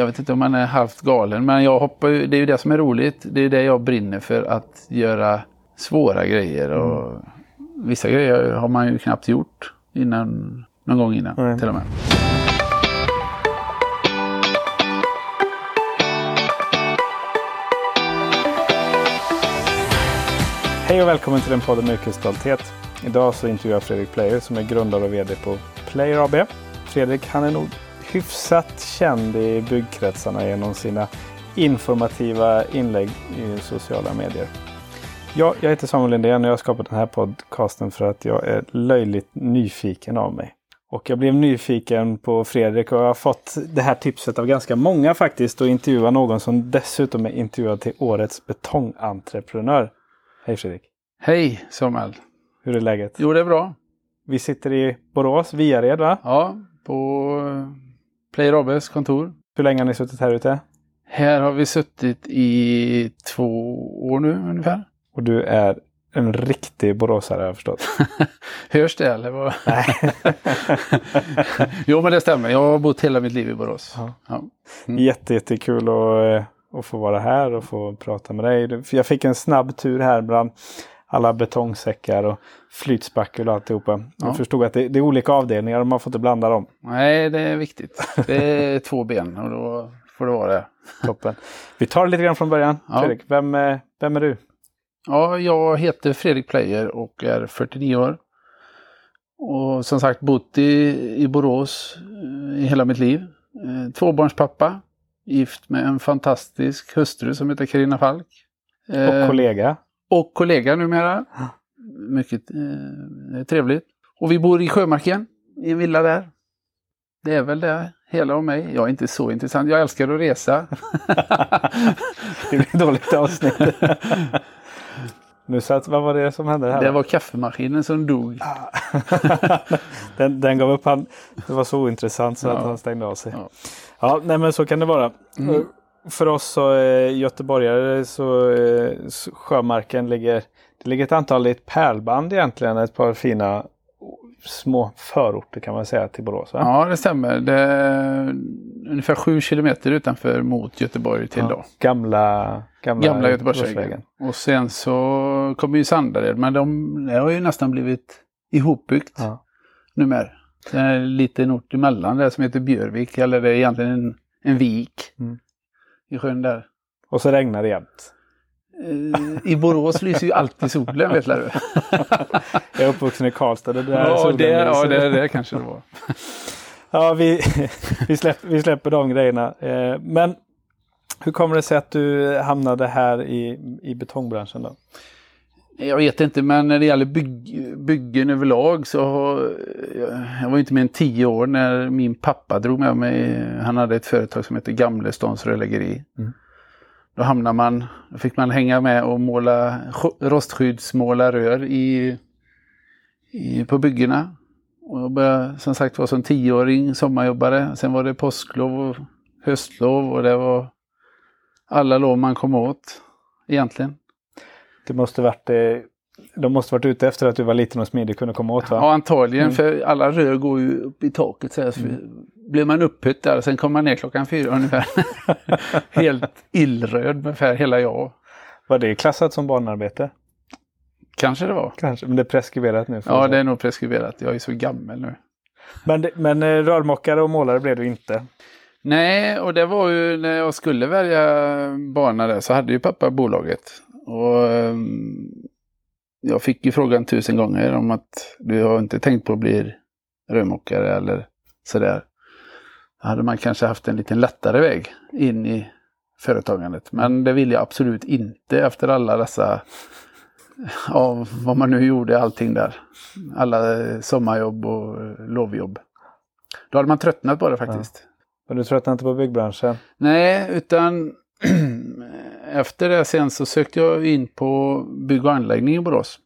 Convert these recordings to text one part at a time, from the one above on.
jag vet inte om man är halvt galen, men jag hoppar ju, det är ju det som är roligt. Det är det jag brinner för, att göra svåra grejer. Och Vissa grejer har man ju knappt gjort innan, någon gång innan Nej. till och med. Hej och välkommen till den podden med yrkesstolthet. Idag så intervjuar jag Fredrik Player som är grundare och VD på Player AB. Fredrik han är nog hyfsat känd i byggkretsarna genom sina informativa inlägg i sociala medier. Ja, jag heter Samuel Lindén och jag har skapat den här podcasten för att jag är löjligt nyfiken av mig. Och jag blev nyfiken på Fredrik och jag har fått det här tipset av ganska många faktiskt att intervjua någon som dessutom är intervjuad till årets betongentreprenör. Hej Fredrik! Hej Samuel! Hur är läget? Jo, det är bra. Vi sitter i Borås, Viared va? Ja, på Player ABs kontor. Hur länge har ni suttit här ute? Här har vi suttit i två år nu ungefär. Och du är en riktig boråsare har jag förstått. Hörs det eller? vad? Nej. jo, men det stämmer. Jag har bott hela mitt liv i Borås. Ja. Ja. Jätte, jättekul att, eh, att få vara här och få prata med dig. Jag fick en snabb tur här bland alla betongsäckar och flytspackel och alltihopa. Ja. Jag förstod att det, det är olika avdelningar och man får inte blanda dem. Nej, det är viktigt. Det är två ben och då får det vara det. Toppen. Vi tar det lite grann från början. Ja. Fredrik, vem, eh, vem är du? Ja, jag heter Fredrik Player och är 49 år. Och som sagt bott i, i Borås eh, i hela mitt liv. Eh, Tvåbarnspappa. Gift med en fantastisk hustru som heter Karina Falk. Och kollega. Och kollega numera. Mycket eh, trevligt. Och vi bor i Sjömarken, i en villa där. Det är väl det hela om mig. Jag är inte så intressant. Jag älskar att resa. det blir dåligt avsnitt. nu satt, vad var det som hände här? Det var kaffemaskinen som dog. den, den gav upp. Han, det var så ointressant så att Ja. han stängde av sig. Ja. Ja, nej men så kan det vara. Mm. För oss så, eh, göteborgare så eh, Sjömarken ligger, det ligger ett antal ett pärlband egentligen. Ett par fina små förorter kan man säga till Borås. Va? Ja, det stämmer. Det är ungefär sju kilometer utanför mot Göteborg till då. Gamla, gamla, Gamla Göteborgsvägen. Och sen så kommer ju Sandared, men de, det har ju nästan blivit ihopbyggt Ja. numera. Det är en liten ort emellan där som heter Björvik, eller det är egentligen en, en vik Mm. I sjön där. Och så regnar det jämt. Eh, I Borås lyser ju alltid solen, vet du. Jag är uppvuxen i Karlstad. Det där Ja, solen det, ja det, det kanske det var. Ja, vi, vi, släpper, vi släpper de grejerna. Eh, men hur kommer det sig att du hamnade här i, i betongbranschen då? Jag vet inte, men när det gäller bygg, byggen överlag så har, jag var inte mer än tio år när min pappa drog med mig. Han hade ett företag som heter Gamlestans rörläggeri. Mm. Då hamnar man, då fick man hänga med och måla, sk- rostskyddsmåla rör i, i, på byggena. Och jag började som sagt var som tioåring sommarjobbare. Sen var det påsklov och höstlov och det var alla lov man kom åt egentligen. Det måste varit, eh, de måste varit ute efter att du var liten och smidig kunde komma åt va? Ja, antagligen. Mm. För alla rör går ju upp i taket. Så här, så blir man upphött där och sen kommer man ner klockan fyra ungefär. Helt illröd ungefär, hela jag. Var det klassat som barnarbete? Kanske det var. Kanske, men det är preskriberat nu. Ja, det är nog preskriberat. Jag är så gammal nu. Men, men eh, rörmokare och målare blev du inte. Nej, och det var ju när jag skulle välja bana där så hade ju pappa bolaget. Och ehm, jag fick ju frågan tusen gånger om att du har inte tänkt på att bli rörmokare eller sådär. Då hade man kanske haft en lite lättare väg in i företagandet. Men det vill jag absolut inte efter alla dessa, ja, vad man nu gjorde, allting där. Alla sommarjobb och lovjobb. Då hade man tröttnat på det faktiskt. Men du tröttnade inte på byggbranschen? Nej, utan efter det sen så sökte jag in på bygg och anläggning i Borås.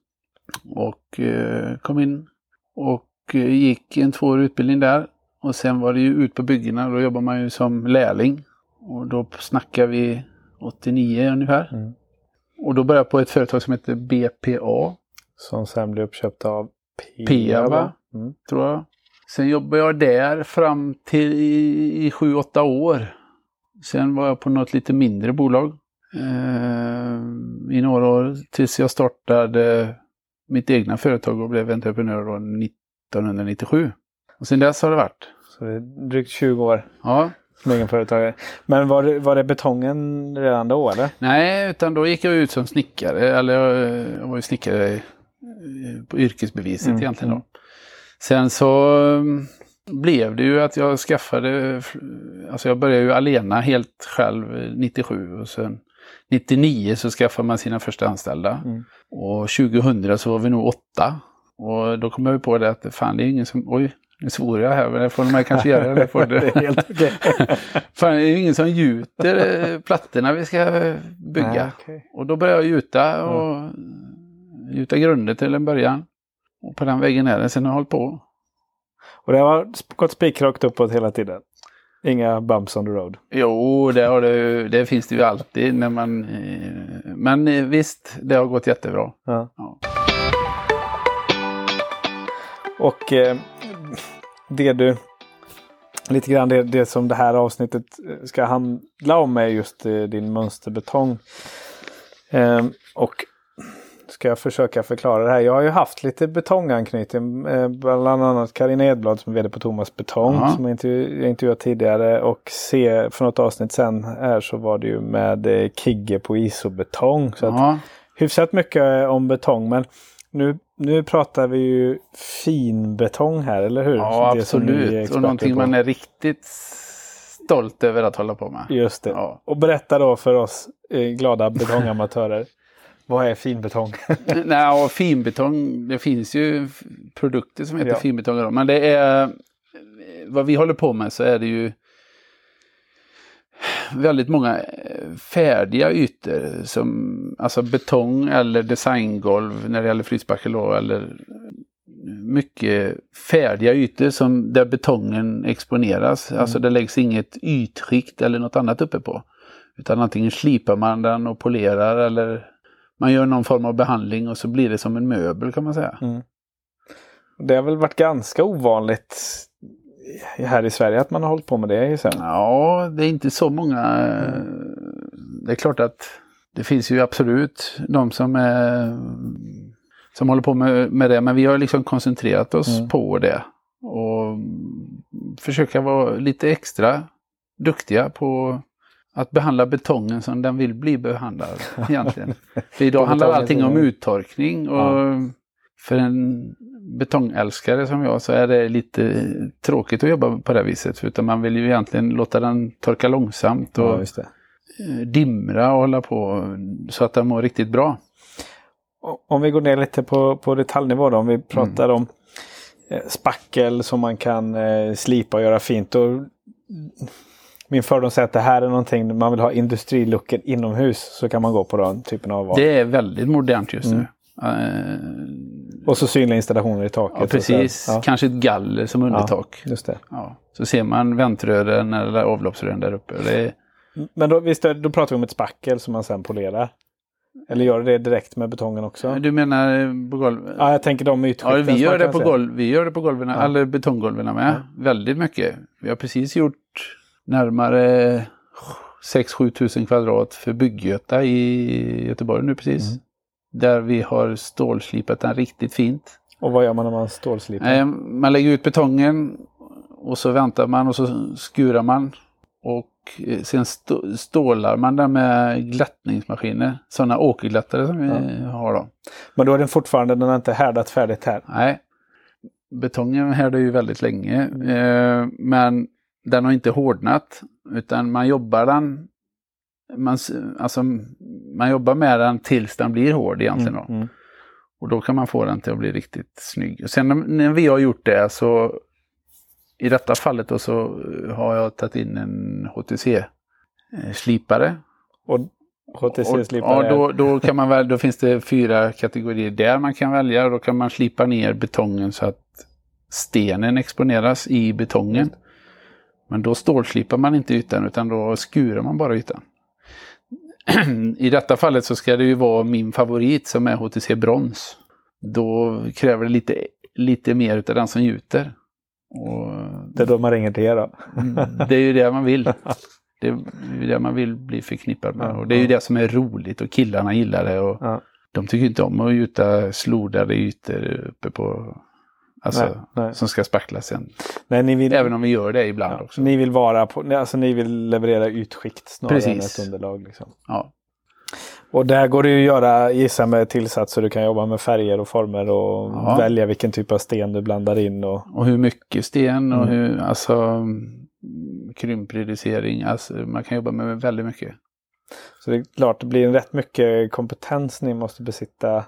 Och eh, kom in och eh, gick en tvåårig utbildning där. Och sen var det ju ut på byggena, då jobbar man ju som lärling. Och då snackar vi 89 ungefär. Mm. Och då började jag på ett företag som heter BPA, Som sen blev uppköpt av Peab, va? va? Mm. tror jag. Sen jobbade jag där fram till i, i 7-8 år. Sen var jag på något lite mindre bolag i några år tills jag startade mitt egna företag och blev entreprenör då 1997. Och sen dess har det varit. Så det är drygt 20 år Ja. som egenföretagare. Men var det, var det betongen redan då eller? Nej, utan då gick jag ut som snickare. Eller jag, jag var ju snickare eh, på yrkesbeviset Mm, egentligen då. mm. Sen så um, blev det ju att jag skaffade, alltså jag började ju alena helt själv eh, 97 och sen 99 så skaffade man sina första anställda. Mm. Och 2000 så var vi nog åtta. Och då kom jag på det att fan det är ingen som, oj, nu svor jag här men det får man kanske göra. Det får det är helt okej. Fan, det är ju ingen som gjuter eh, plattorna vi ska bygga. Nej, okej. Och då började jag gjuta och gjuta grunder till en början. Och på den vägen är det. Sen har jag hållit på. Och det har gått spikrakt uppåt hela tiden? Inga bumps on the road? Jo, det, har det, ju- det finns det ju alltid när man... eh, Men eh, visst, det har gått jättebra. Ja. Ja. Och eh, det du... Lite grann det, det som det här avsnittet ska handla om är just din mönsterbetong. Eh, och ska jag försöka förklara det här. Jag har ju haft lite betonganknytning. Eh, bland annat Karin Edblad som är vd på Thomas Betong. Ja. Som jag intervju- jag intervjuat tidigare. Och se för något avsnitt sen här så var det ju med eh, Kigge på isobetong. Så att, Ja, hyfsat mycket om betong. Men nu, nu pratar vi ju finbetong här, eller hur? ja Det absolut. Och någonting på. man är riktigt stolt över att hålla på med. Just det. Ja. Och berätta då för oss eh, glada betongamatörer. Vad är finbetong? Nej, och finbetong, det finns ju produkter som heter Ja. finbetong. Men det är, vad vi håller på med så är det ju väldigt många eh, färdiga ytor som alltså betong eller designgolv när det gäller flytspackel eller mycket färdiga ytor som där betongen exponeras. Alltså det läggs inget ytskikt eller något annat uppe på. Utan antingen slipar man den och polerar eller man gör någon form av behandling och så blir det som en möbel kan man säga. Det har väl varit ganska ovanligt här i Sverige att man har hållit på med det. Sen. Ja, det är inte så många. eh, Det är klart att det finns ju absolut de som är som håller på med, med det. Men vi har liksom koncentrerat oss Mm. på det. Och försöka vara lite extra duktiga på att behandla betongen som den vill bli behandlad egentligen. För idag handlar allting om uttorkning och för en betongälskare som jag så är det lite tråkigt att jobba på det här viset. Utan man vill ju egentligen låta den torka långsamt och Ja, eh, dimra och hålla på så att den mår riktigt bra. Om vi går ner lite på, på detaljnivå då. Om vi pratar om eh, spackel som man kan eh, slipa och göra fint. Och, min fördom säger att det här är någonting man vill ha industrilooken inomhus. Så kan man gå på den typen av val. Det är väldigt modernt just nu. Mm. Eh, Och så synliga installationer i taket. ja, precis. Ja, Kanske ett galler som undertak. just det. Ja. Så ser man väntrören eller avloppsrören där uppe. Är, Men då, visst, då pratar vi om ett spackel som man sen polerar. Eller gör det direkt med betongen också? Du menar på golvet? Ja, jag tänker de Ja, ytskikten. vi som gör det på golv, vi gör det på golven, Ja. eller betonggolven med. Väldigt mycket. Vi har precis gjort närmare 6-7 tusen kvadrat för Bygggöta i Göteborg nu precis. Mm. Där vi har stålslipat den riktigt fint. Och vad gör man när man stålslipar? Man lägger ut betongen och så väntar man och så skurar man. Och eh, sen stå- stålar man den med glättningsmaskiner. Sådana åkerglättare som vi har då. Men då är den fortfarande, den har inte härdat färdigt här. Nej. Betongen härdar ju väldigt länge. Eh, men den har inte hårdnat. Utan man jobbar den. Man, alltså, man jobbar med den tills den blir hård egentligen. Då. Mm. Och då kan man få den till att bli riktigt snygg. Och sen när- när vi har gjort det så i detta fallet då så har jag tagit in en HTC-slipare. Och HTC-slipare Ja, då, då, kan man väl, då finns det fyra kategorier där man kan välja. Då kan man slipa ner betongen så att stenen exponeras i betongen. Men då stålslipar man inte ytan utan då skurar man bara ytan. I detta fallet så ska det ju vara min favorit som är HTC brons. Då kräver det lite, lite mer utav den som gjuter. Och det är då man ringer till er då. det är ju det man vill. Det, ju det man vill bli förknippad med. Och det är ju det som är roligt och killarna gillar det. Och Ja. De tycker inte om att gjuta slodade ytor uppe på... Alltså, Nej, nej. som ska spacklas sen. Nej, ni vill, Även om vi gör det ibland ja, också. ni vill vara på, alltså ni vill leverera utskikt snarare än Precis. ett underlag. Liksom. Ja. Och där går det ju att göra, gissa med tillsatser. Du kan jobba med färger och former och Ja. välja vilken typ av sten du blandar in. Och, Och hur mycket sten och Mm. hur, alltså krympreducering. Alltså, man kan jobba med väldigt mycket. så det är klart, det blir en rätt mycket kompetens ni måste besitta.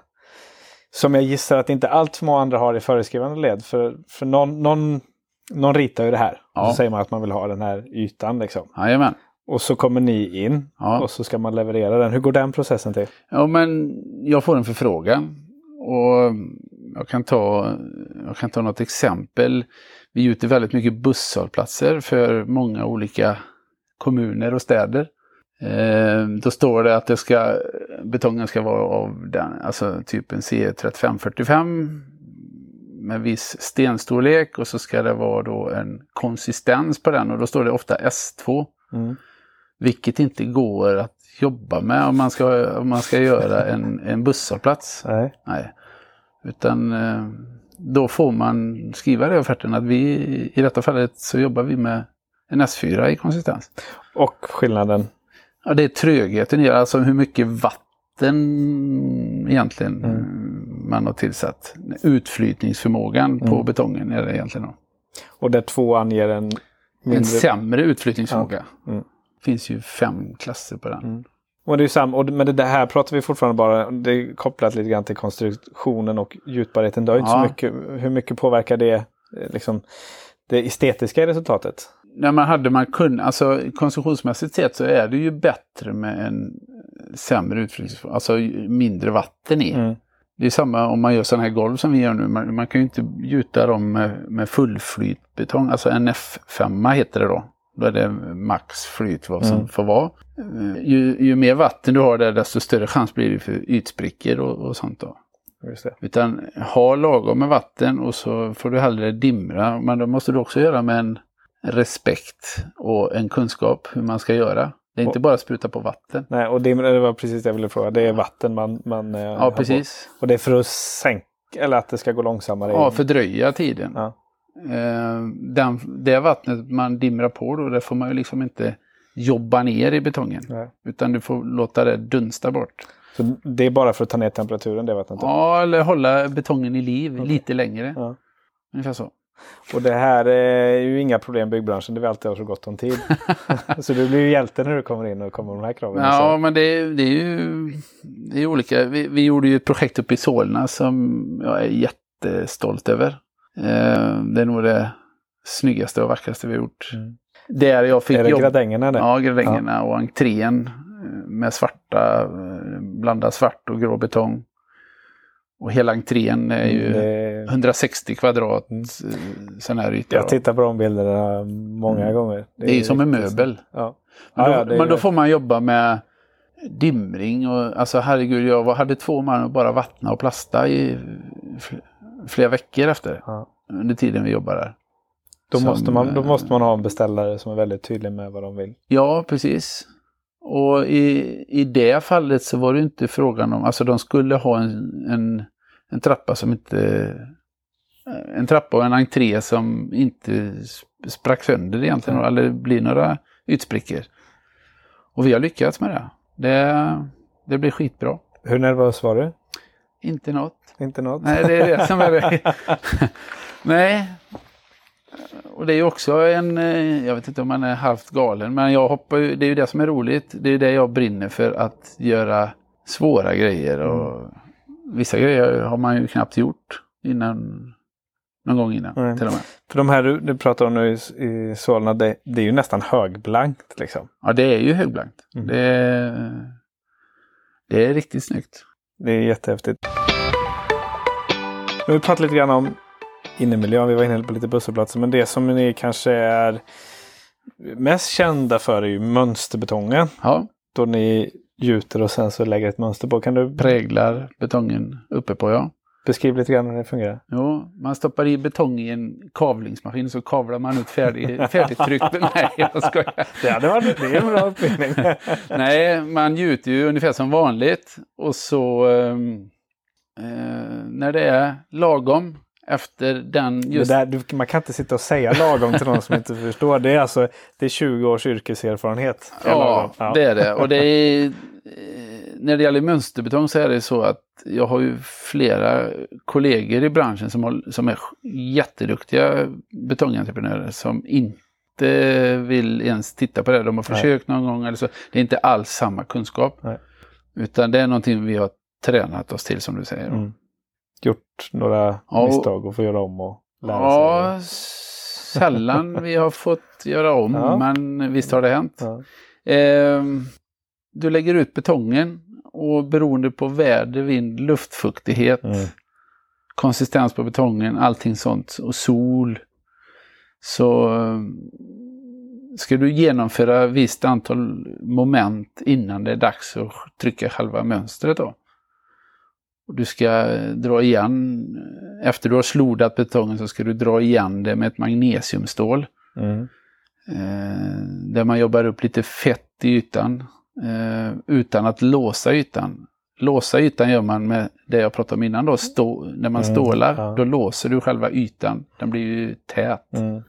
Som jag gissar att inte allt för många andra har i föreskrivande led. För, för någon, någon, någon ritar ju det här. Ja. Och så säger man att man vill ha den här ytan. Liksom. Jajamän. Och så kommer ni in Ja. och så ska man leverera den. Hur går den processen till? ja, men jag får en förfrågan. Och jag kan ta, jag kan ta något exempel. Vi gjuter väldigt mycket busshållplatser för många olika kommuner och städer. Eh, då står det att det ska, betongen ska vara av den, alltså typ en C3545 med viss stenstorlek och så ska det vara då en konsistens på den och då står det ofta S2. Mm. Vilket inte går att jobba med om man ska, om man ska göra en, en busshållplats. Nej. Nej. Utan eh, då får man skriva det i offerten att vi i detta fallet så jobbar vi med en S4 i konsistens. Och skillnaden? Ja, det är trögheten i det, alltså hur mycket vatten egentligen Mm. man har tillsatt. Utflytningsförmågan på Mm. betongen är det egentligen. Då. Och där två anger en En mindre... sämre utflytningsförmåga. Ja. Mm. finns ju fem klasser på den. Mm. Och det är samma, och, men det här pratar vi fortfarande bara, det är kopplat lite grann till konstruktionen och gjutbarheten. Det har inte Ja. så mycket, hur mycket påverkar det eh, liksom, det estetiska resultatet? När man hade man kunnat, alltså konsumtionsmässigt sett så är det ju bättre med en sämre utflyttningsförmåga, alltså mindre vatten i. Mm. Det är samma om man gör sådana här golv som vi gör nu. Man, man kan ju inte gjuta dem med, med fullflytbetong, alltså en F5 heter det då. Då är det max flyt vad som Mm. får vara. Eh, Ju, ju mer vatten du har där desto större chans blir det för ytsprickor och, och sånt då. Det. Utan ha lagom med vatten och så får du hellre dimra. Men då måste du också göra med en respekt och en kunskap hur man ska göra. Det är inte bara spruta på vatten. Nej, och det, det var precis det jag ville fråga. Det är vatten man, man eh, Ja, på. precis. Och det är för att sänka, eller att det ska gå långsammare. Ja, fördröja tiden. Ja. Eh, Den, det vattnet man dimrar på då, det får man ju liksom inte jobba ner i betongen. Nej. Utan du får låta det dunsta bort. Så det är bara för att ta ner temperaturen det vattnet? Ja, eller hålla betongen i liv Okej. lite längre. Ja. Ungefär så. Och det här är ju inga problem i byggbranschen, det vill alltid ha så gott om tid. så du blir ju hjälte när du kommer in och kommer med de här kraven. Ja, Så- men det, är- det är ju det är olika. Vi, vi gjorde ju ett projekt uppe i Solna som jag är jättestolt över. Eh, det är nog det snyggaste och vackraste vi har gjort. Mm. Där jag fick är det jobba. gradängerna det? Ja, gradängerna och entrén med svarta, eh, blandad svart och grå betong. Och hela entrén är ju Mm, det... 160 kvadrat Mm. eh, sån här yta. Jag tittar på de bilderna många Mm. gånger. Det är ju som en möbel. Ja. Men, Ja, då, ja, det är men då får man jobba med dimring och alltså herregud, jag hade två man och bara vattna och plasta i fl- flera veckor efter. Ja. Under tiden vi jobbade där. Då, Som, måste man, då eh, måste man ha en beställare som är väldigt tydlig med vad de vill. Ja, precis. Och i, i det fallet så var det inte frågan om, alltså de skulle ha en, en, en trappa som inte, en trappa och en entré som inte sp- sprack sönder egentligen, Mm. eller blir några ytsprickor. Och vi har lyckats med det. Det, det blir skitbra. Hur nervös var du? Inte något. Inte något? Nej, det är det som är det. Nej. Och det är ju också en, eh, jag vet inte om man är halvt galen, men jag hoppar ju, det är ju det som är roligt. Det är det jag brinner för, att göra svåra grejer. Och vissa grejer har man ju knappt gjort innan, någon gång innan Nej. till och med. För de här du, du pratar om nu i, i Solna, det, det är ju nästan högblankt liksom. Ja, det är ju högblankt. Mm. Det, är, det är riktigt snyggt. Det är jättehäftigt. Nu har vi pratat lite grann om innemiljön. Vi var inne på lite busshållplatser. Men det som ni kanske är mest kända för är ju mönsterbetongen. Ja, Då ni gjuter och sen så lägger ett mönster på. Kan du präglar betongen uppe på ja. Beskriv lite grann hur det fungerar. Jo, man stoppar i betong i en kavlingsmaskin så kavlar man ut färdig, färdigtryckt. Nej, jag skojar. Det hade varit det är en bra uppfinning. Nej, man gjuter ju ungefär som vanligt. Och så ehm, eh, när det är lagom efter den just... Där, man kan inte sitta och säga lagom till någon som inte förstår. Det är alltså det är 20 års yrkeserfarenhet. Ja, ja, det är det. Och det är, eh, när det gäller mönsterbetong så är det så att jag har ju flera kollegor i branschen som, har, som är jätteduktiga betongentreprenörer som inte vill ens titta på det. De har Nej. försökt någon gång eller så. Det är inte alls samma kunskap. Nej. Utan det är någonting vi har tränat oss till som du säger. Mm. Några Ja, och- misstag och få göra om och lära Ja, sig. sällan vi har fått göra om, Ja. men visst har det hänt. Ja. Ehm, du lägger ut betongen och beroende på väder, vind, luftfuktighet, Mm. konsistens på betongen, allting sånt och sol. Så ehm, ska du genomföra visst antal moment innan det är dags att trycka själva mönstret då. Och du ska dra igen, efter du har slodat betongen så ska du dra igen det med ett magnesiumstål. Mm. Eh, där man jobbar upp lite fett i ytan eh, utan att låsa ytan. Låsa ytan gör man med det jag pratade om innan då, stå, när man Mm, stålar. ja. Då låser du själva ytan. Den blir ju tät. Mm.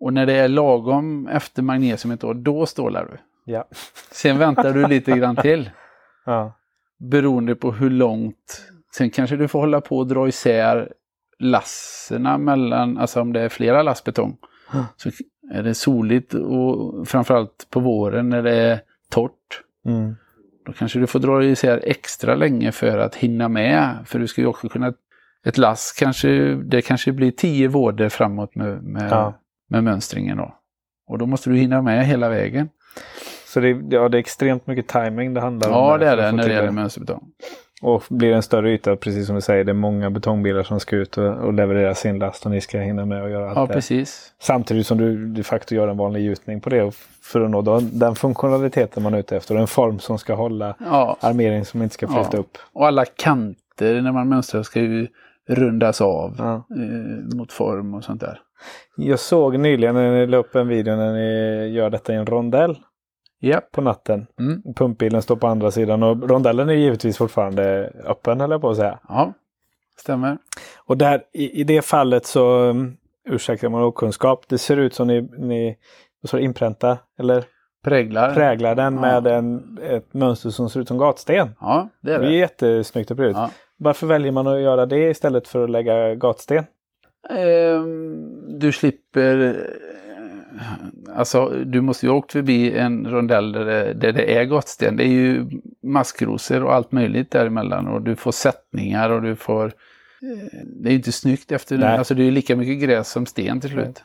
Och när det är lagom efter magnesiumet då, då stålar du. Ja. Sen väntar du lite grann till. Ja. Beroende på hur långt. Sen kanske du får hålla på och dra isär lasserna mellan, alltså om det är flera lass betong. Mm. Så är det soligt och framförallt på våren när det är torrt. Mm. Då kanske du får dra isär extra länge för att hinna med. För du ska ju också kunna, ett lass kanske, det kanske blir tio vårder framåt med, med, Ja. med mönstringen då. Och då måste du hinna med hela vägen. Så det, ja, det är extremt mycket timing det handlar om. Ja, det är det när det gäller mönsterbetong. Och blir en större yta, precis som du säger, det är många betongbilar som ska ut och, och leverera sin last och ni ska hinna med och göra allt Ja, det. precis. Samtidigt som du de facto gör en vanlig gjutning på det för att nå den funktionaliteten man är ute efter en form som ska hålla Ja, armering som inte ska flytta Ja. upp. och alla kanter när man mönstrar ska ju rundas av Ja. eh, mot form och sånt där. Jag såg nyligen när ni la upp en video när ni gör detta i en rondell Japp. på natten. Mm. Pumpbilen står på andra sidan och rondellen är givetvis fortfarande öppen höll jag på att säga. Ja, stämmer. Och där i, i det fallet så, um, ursäkta har okunskap, det ser ut som ni, ni du, inpränta eller Präglar. präglar den Ja. med en, ett mönster som ser ut som gatsten. Ja, det är Det är det. jättesnyggt och prydligt. Ja. Varför väljer man att göra det istället för att lägga gatsten? Ehm, du slipper... Alltså, du måste ju ha åkt förbi en rondell där det, där det är gatsten. Det är ju maskrosor och allt möjligt däremellan. Och du får sättningar och du får... eh, Det är ju inte snyggt efter... Nej. Alltså det är ju lika mycket gräs som sten till slut.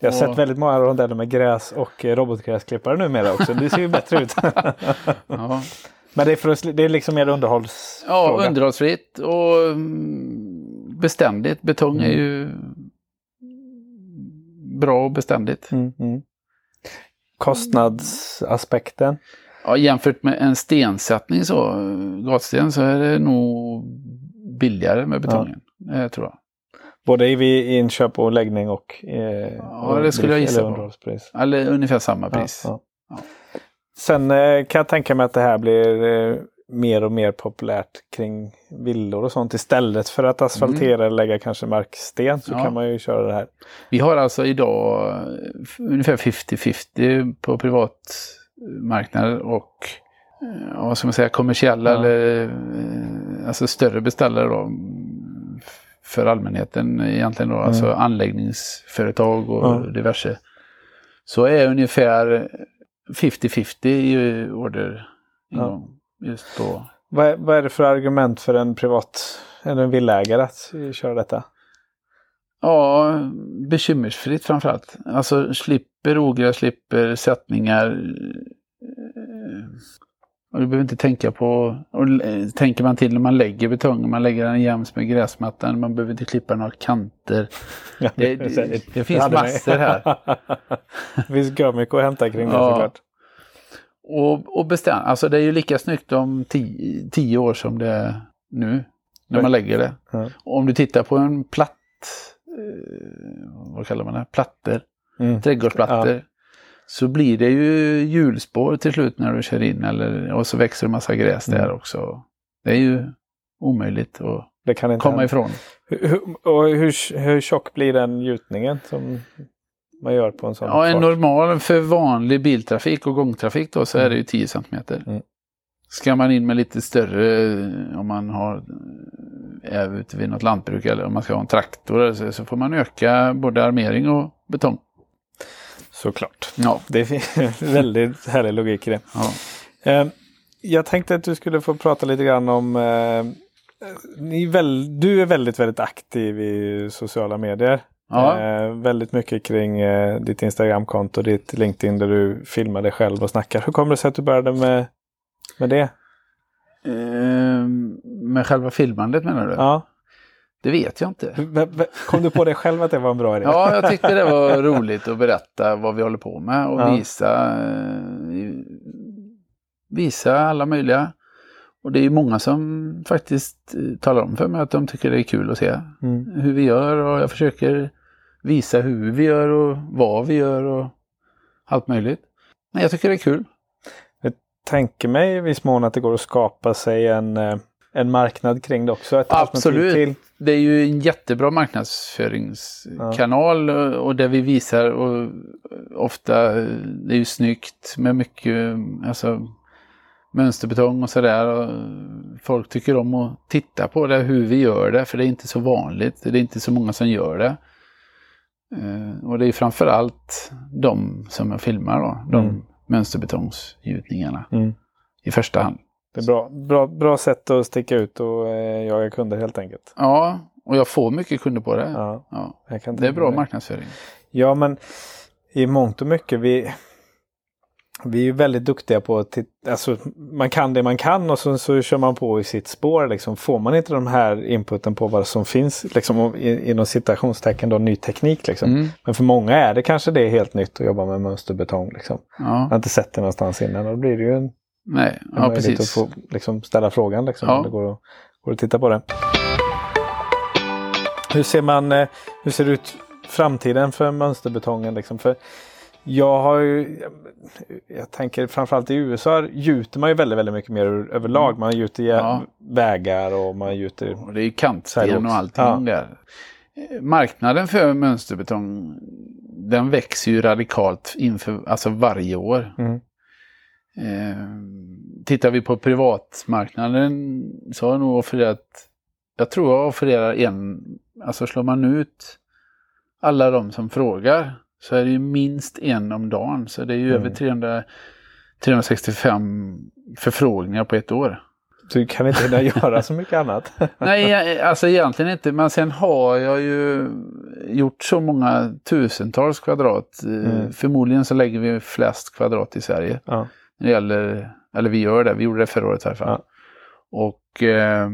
Jag har Och- sett väldigt många rondeller med gräs och eh, robotgräsklippare numera också. Det ser ju bättre ut. Ja, Men det är, för att, det är liksom mer underhållsfråga. ja underhållsfritt och mm, beständigt. Betong är ju bra och beständigt. Mm, mm. Kostnadsaspekten. Ja, jämfört med en stensättning så, gatsten, så är det nog billigare med betongen. Det tror jag. Både i inköp och läggning och, eh, Ja, det skulle jag gissa eller på. Eller ungefär samma pris. Ja, ja. Ja. Sen eh, kan jag tänka mig att det här blir eh, mer och mer populärt kring villor och sånt. Istället för att asfaltera eller lägga kanske marksten så Mm. Ja. kan man ju köra det här. Vi har alltså idag eh, ungefär 50-50 på privatmarknader och eh, vad ska man säga, kommersiella Ja. eller eh, alltså större beställare då, mm, för allmänheten egentligen då, alltså anläggningsföretag och Ja. diverse. Så är ungefär 50-50 i order Ja. Just på Vad är, vad är det för argument för en privat eller en villägare att köra detta? Ja, bekymmersfritt framförallt. Alltså slipper ogräs, slipper sättningar. eh, Och du behöver inte tänka på, och eh, tänker man till när man lägger betong, man lägger den jäms med gräsmattan, man behöver inte klippa några kanter. Det- det- det finns hade mig. massor här. det finns mycket att hämta kring det Ja. såklart. Och, och bestäm, alltså det är ju lika snyggt om tio, tio år som det är nu. när man lägger det. Ja. Och om du tittar på en platt, eh, vad kallar man det, plattor, Mm. trädgårdsplattor. Så blir det ju hjulspår till slut när du kör in eller, och så växer det massa gräs där Mm. också. Det är ju omöjligt att komma hända. ifrån. Hur- och hur, hur tjock blir den gjutningen som man gör på en sån Ja, en fart? normal för vanlig biltrafik och gångtrafik då så är Mm. det ju 10 centimeter. Mm. Ska man in med lite större, eh, om man har, eh, är ute vid något lantbruk eller om man ska ha en traktor så, så får man öka både armering och betong. Såklart. Ja, Det är väldigt härlig logik i det. ja. Eh, jag tänkte att du skulle få prata lite grann om ni är väl, Du är väldigt, väldigt aktiv i sociala medier. Ja. Eh, väldigt mycket kring eh, ditt Instagramkonto, ditt LinkedIn där du filmar dig själv och snackar. Hur kommer det sig att du började med, med det? Ehm, med själva filmandet menar du? Ja. Det vet jag inte. Kom du på det själv att det var en bra idé? Ja, jag tyckte det var roligt att berätta vad vi håller på med och Ja. visa, eh, visa alla möjliga. Och det är många som faktiskt eh, talar om för mig att de tycker det är kul att se Mm. hur vi gör och jag försöker visa hur vi gör och vad vi gör och allt möjligt. Men jag tycker det är kul. Tänker mig i viss mån att det går att skapa sig en, eh, en marknad kring det också. Absolut. Till. Det är ju en jättebra marknadsföringskanal och- och det vi visar och ofta, eh, det är ju snyggt med mycket alltså, mönsterbetong och sådär. Folk tycker om att titta på det, hur vi gör det, för det är inte så vanligt. Det är inte så många som gör det. Eh, Och det är framförallt de som jag filmar då, de Mm. mönsterbetongsgjutningarna Mm. i första hand. Det är bra, bra, bra sätt att sticka ut och eh, jaga kunder helt enkelt. Ja, och jag får mycket kunder på det. Ja, Ja. Det är bra mig. marknadsföring. Ja, men i mångt och mycket, vi, vi är väldigt duktiga på att alltså, man kan det man kan och så, så kör man på i sitt spår. Liksom. Får man inte de här inputen på vad som finns liksom, inom citationstecken då, ny teknik. Liksom. Mm. Men för många är det kanske det är helt nytt att jobba med mönsterbetong. Liksom. Jag har Ja, inte sett det någonstans innan och då blir det ju en, nej, en ja möjlighet precis. att få liksom, ställa frågan. Liksom, Ja. om det går att, går att titta på det. Hur ser man, eh, hur ser det ut framtiden för mönsterbetongen? Liksom? För jag har ju, jag tänker framförallt i USA gjuter man ju väldigt, väldigt mycket mer överlag. Man gjuter Mm. Ja. vägar och man gjuter Och det är kantsten och allting Ja. där. Marknaden för mönsterbetong den växer ju radikalt inför, alltså varje år. Mm. Eh, tittar vi på privatmarknaden så har jag nog offererat, jag tror jag offererar en, alltså slår man ut alla de som frågar så är det ju minst en om dagen. Så det är ju Mm. över 300, 365 förfrågningar på ett år. Du kan inte hinna göra så mycket annat. Nej, alltså egentligen inte. Men sen har jag ju gjort så många tusentals kvadrat. Mm. Förmodligen så lägger vi flest kvadrat i Sverige. Ja. När det gäller, eller vi gör det, vi gjorde det förra året i alla fall. Ja. Och, eh,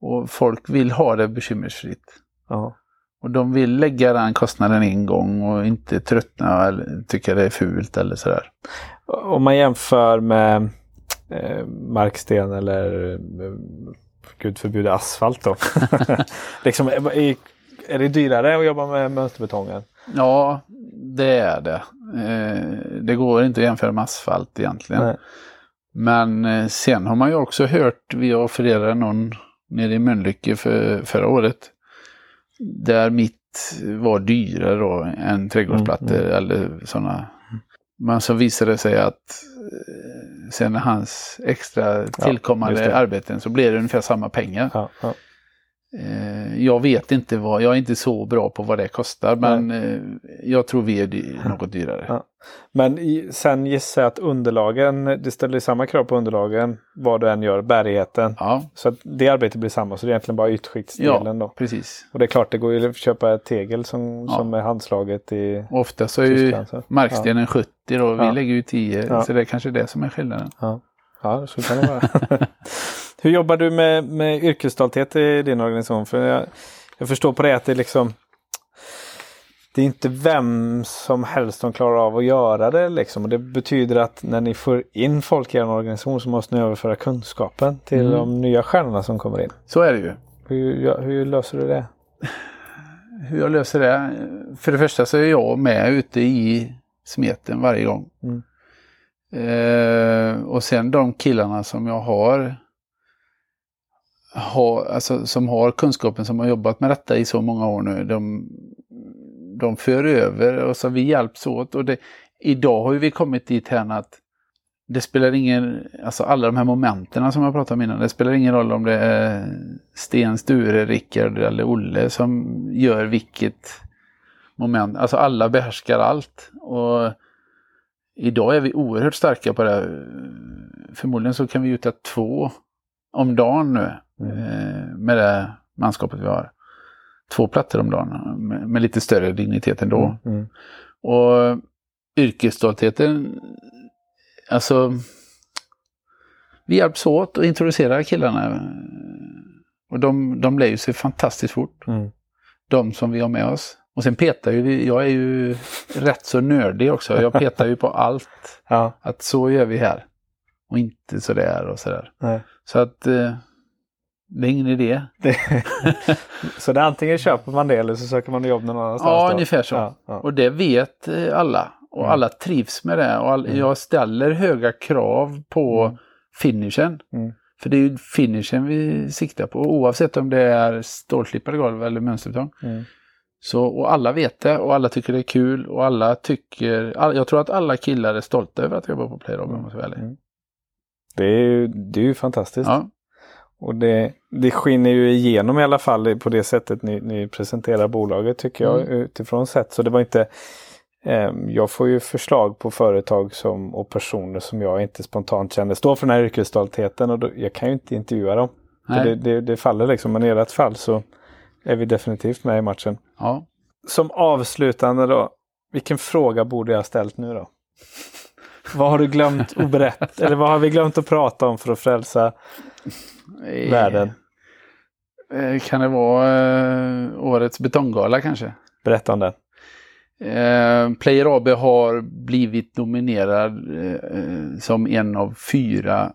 och folk vill ha det bekymmersfritt. Ja. Och de vill lägga den kostnaden en gång och inte tröttna eller tycka det är fult eller sådär. Om man jämför med eh, marksten eller eh, gud förbjude asfalt då. liksom, är, är det dyrare att jobba med mönsterbetongen? Ja, det är det. Eh, det går inte att jämföra med asfalt egentligen. Nej. Men eh, sen har man ju också hört, vi offererade någon nere i Mölnlycke för, förra året. Där mitt var dyrare då än trädgårdsplattor Mm, eller sådana. Men så visade det sig att eh, sen hans extra tillkommande det. arbeten så blev det ungefär samma pengar. Ja, ja. Eh, jag vet inte vad, jag är inte så bra på vad det kostar men eh, jag tror vi är dy något dyrare. Ja. Men i, sen gissar jag att underlagen, det ställer samma krav på underlagen vad du än gör, bärigheten. Ja, Så att det arbetet blir samma, så det är egentligen bara ytskiktsdelen då. precis. Och det är klart, det går ju att köpa tegel som, Ja. som är handslaget i Ofta så är ju Tyskland. Så. markstenen 70 då, vi Ja. lägger ju 10 Ja. så det är kanske det som är skillnaden. Ja, så kan det vara. Hur jobbar du med, med yrkesstolthet i din organisation? För jag, jag förstår på det att det är liksom det är inte vem som helst som klarar av att göra det. Liksom. Och det betyder att när ni får in folk i er organisation så måste ni överföra kunskapen till Mm. de nya stjärnorna som kommer in. Så är det ju. Hur, hur löser du det? Hur jag löser det? För det första så är jag med ute i smeten varje gång. Mm. Eh, och sen de killarna som jag har, har alltså, som har kunskapen, som har jobbat med detta i så många år nu, de, de för över och så vi hjälps åt. Och det, idag har ju vi kommit dit här att det spelar ingen, alltså alla de här momenten som jag pratade om innan, det spelar ingen roll om det är Sten, Sture, Rickard eller Olle som gör vilket moment. Alltså alla behärskar allt. Och idag är vi oerhört starka på det. Förmodligen så kan vi gjuta två om dagen nu mm. med det manskapet vi har. Två plattor om dagen med, lite större dignitet ändå. Mm. Mm. Och yrkesstoltheten alltså, vi hjälps åt och introducerar killarna. Och de, de lär sig fantastiskt fort. Mm. De som vi har med oss. Och sen petar ju vi, jag är ju rätt så nördig också. Jag petar ju på allt. Ja. Att så gör vi här. Och inte sådär och sådär. Nej. Så att eh, det är ingen idé. Det, så det antingen köper man det eller så söker man jobb någon annanstans? Ja, då? ungefär så. Ja, ja. Och det vet eh, alla. Och Mm. alla trivs med det. Och all, Mm. jag ställer höga krav på Mm. finishen. Mm. För det är ju finishen vi siktar på. Oavsett om det är stålslipade golv eller mönsterbetong. Så, och alla vet det och alla tycker det är kul och alla tycker... All, jag tror att alla killar är stolta över att jobba på Playrob om jag. Mm. Det är ju, det är ju fantastiskt. Ja, Och det, det skiner ju igenom i alla fall på det sättet ni, ni presenterar bolaget tycker jag Mm. utifrån sett. Så det var inte ehm, jag får ju förslag på företag som, och personer som jag inte spontant känner står för den här yrkesstoltheten och då, jag kan ju inte intervjua dem. Det, det, det faller liksom, men i ert fall så är vi definitivt med i matchen. ja. Som avslutande då, vilken fråga borde jag ha ställt nu då? vad har du glömt att berätta? Eller vad har vi glömt att prata om för att frälsa Eh, världen? eh, Kan det vara eh, årets betonggala kanske? Berätta om den. Eh, Player AB har blivit nominerad eh, som en av fyra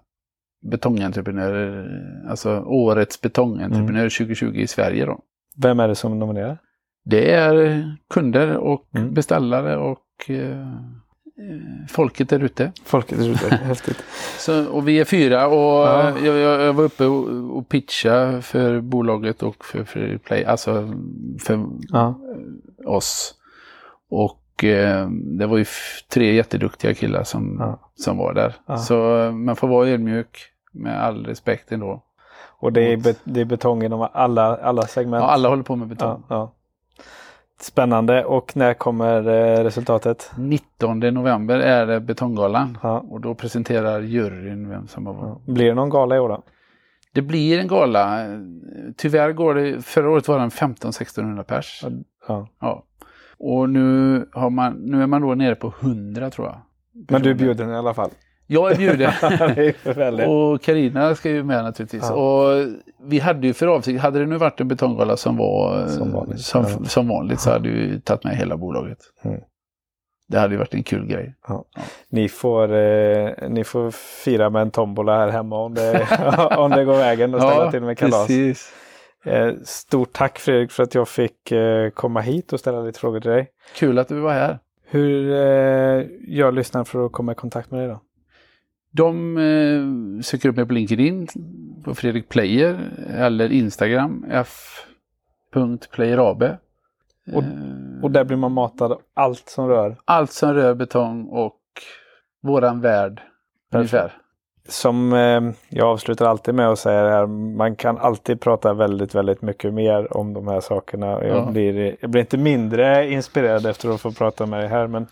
betongentreprenörer, alltså årets betongentreprenör 2020 i Sverige. Då. Vem är det som nominerar? Det är kunder och Mm. beställare och eh, eh, folket där ute. Folket är ute. Häftigt. Så, och vi är fyra och Ja. eh, jag, jag, jag var uppe och, och pitchade för bolaget och för, för Play, alltså för Ja. oss. Och eh, det var ju tre jätteduktiga killar som, Ja. som var där. Ja. Så eh, man får vara ödmjuk med all respekt ändå. Och det är, be, det är betong inom alla, alla segment. Ja, alla håller på med betong. Ja, ja. Spännande. Och när kommer eh, resultatet? 19 november är det Betonggalan. Ja. Och då presenterar juryn vem som har. Ja. Blir det någon gala i år då? Det blir en gala. Tyvärr går det, förra året var den 15-1600 pers. Ja. Ja. Och nu, har man, nu är man då nere på 100 tror jag. Men du är personer. bjuden i alla fall. Jag är bjuden. är och Karina ska ju med naturligtvis. Ja. Och vi hade ju för avsikt, hade det nu varit en betonggala som var Som vanligt. som, Ja. som vanligt så hade vi tagit med hela bolaget. Mm. Det hade ju varit en kul grej. Ni får, eh, ni får fira med en tombola här hemma om det, om det går vägen och ställa till med kalas. precis. Eh, stort tack Fredrik för att jag fick eh, komma hit och ställa lite frågor till dig. Kul att du var här. Hur eh, gör lyssnaren för att komma i kontakt med dig då? De eh, söker upp mig på LinkedIn, på Fredrik Player eller Instagram, f.playerab. Och- Eh, Och där blir man matad allt som rör. Allt som rör betong och våran värld. Ungefär. Som eh, jag avslutar alltid med att säga det här, man kan alltid prata väldigt, väldigt mycket mer om de här sakerna. Jag, Ja. blir, jag blir inte mindre inspirerad efter att få prata med dig här. Men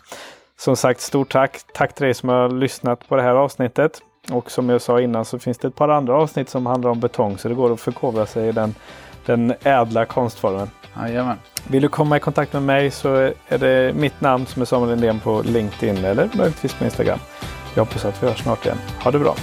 som sagt, stort tack. Tack till dig som har lyssnat på det här avsnittet. Och som jag sa innan så finns det ett par andra avsnitt som handlar om betong så det går att förkovra sig i den, den ädla konstformen. Jajamän. Vill du komma i kontakt med mig så är det mitt namn som är Samuel Lindén på LinkedIn eller möjligtvis på Instagram. Jag hoppas att vi hörs snart igen. Ha det bra!